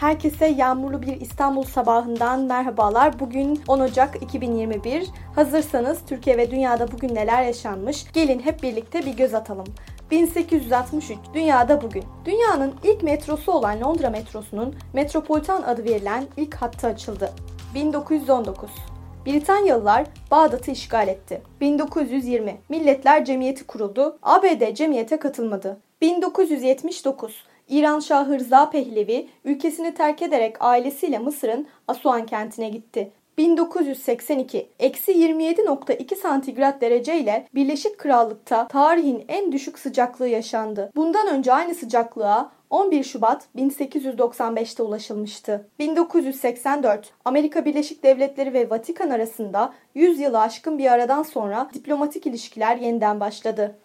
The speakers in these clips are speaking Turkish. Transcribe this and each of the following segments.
Herkese yağmurlu bir İstanbul sabahından merhabalar. Bugün 10 Ocak 2021. Hazırsanız Türkiye ve dünyada bugün neler yaşanmış? Gelin hep birlikte bir göz atalım. 1863 Dünyada bugün. Dünyanın ilk metrosu olan Londra metrosunun Metropolitan adı verilen ilk hattı açıldı. 1919 Britanyalılar Bağdat'ı işgal etti. 1920 Milletler Cemiyeti kuruldu. ABD cemiyete katılmadı. 1979 İran Şahı Rıza Pehlevi ülkesini terk ederek ailesiyle Mısır'ın Asuan kentine gitti. 1982 eksi 27.2 santigrat derece ile Birleşik Krallık'ta tarihin en düşük sıcaklığı yaşandı. Bundan önce aynı sıcaklığa 11 Şubat 1895'te ulaşılmıştı. 1984 Amerika Birleşik Devletleri ve Vatikan arasında 100 yılı aşkın bir aradan sonra diplomatik ilişkiler yeniden başladı.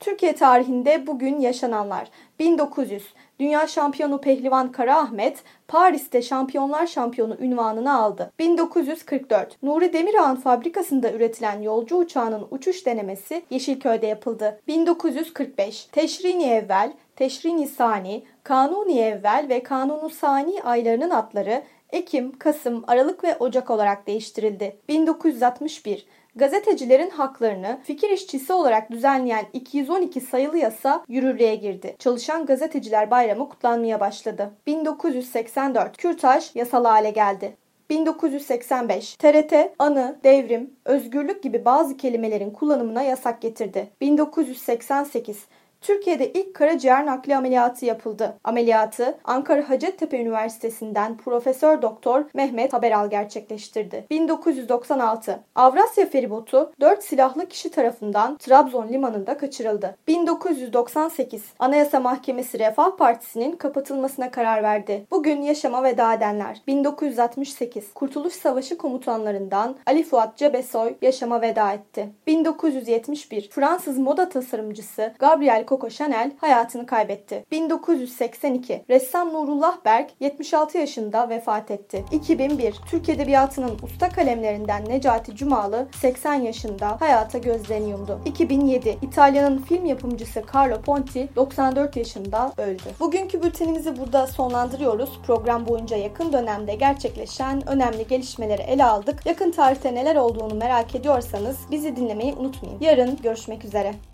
Türkiye tarihinde bugün yaşananlar. 1900 Dünya şampiyonu pehlivan Kara Ahmet Paris'te şampiyonlar şampiyonu ünvanını aldı. 1944 Nuri Demirağ'ın fabrikasında üretilen yolcu uçağının uçuş denemesi Yeşilköy'de yapıldı. 1945 Teşrini evvel, Teşrini sani, Kanuni evvel ve Kanunu sani aylarının adları Ekim, Kasım, Aralık ve Ocak olarak değiştirildi. 1961 Gazetecilerin haklarını fikir işçisi olarak düzenleyen 212 sayılı yasa yürürlüğe girdi. Çalışan Gazeteciler Bayramı kutlanmaya başladı. 1984 Kürtaj yasal hale geldi. 1985 TRT, anı, devrim, özgürlük gibi bazı kelimelerin kullanımına yasak getirdi. 1988 Türkiye'de ilk karaciğer nakli ameliyatı yapıldı. Ameliyatı Ankara Hacettepe Üniversitesi'nden Profesör Doktor Mehmet Haberal gerçekleştirdi. 1996 Avrasya feribotu 4 silahlı kişi tarafından Trabzon limanında kaçırıldı. 1998 Anayasa Mahkemesi Refah Partisi'nin kapatılmasına karar verdi. Bugün yaşama veda edenler 1968 Kurtuluş Savaşı komutanlarından Ali Fuat Cebesoy yaşama veda etti. 1971 Fransız moda tasarımcısı Gabriel Coco Chanel hayatını kaybetti. 1982 ressam Nurullah Berk 76 yaşında vefat etti. 2001 Türk Edebiyatı'nın usta kalemlerinden Necati Cumalı 80 yaşında hayata gözlerini yumdu. 2007 İtalya'nın film yapımcısı Carlo Ponti 94 yaşında öldü. Bugünkü bültenimizi burada sonlandırıyoruz. Program boyunca yakın dönemde gerçekleşen önemli gelişmeleri ele aldık. Yakın tarihte neler olduğunu merak ediyorsanız bizi dinlemeyi unutmayın. Yarın görüşmek üzere.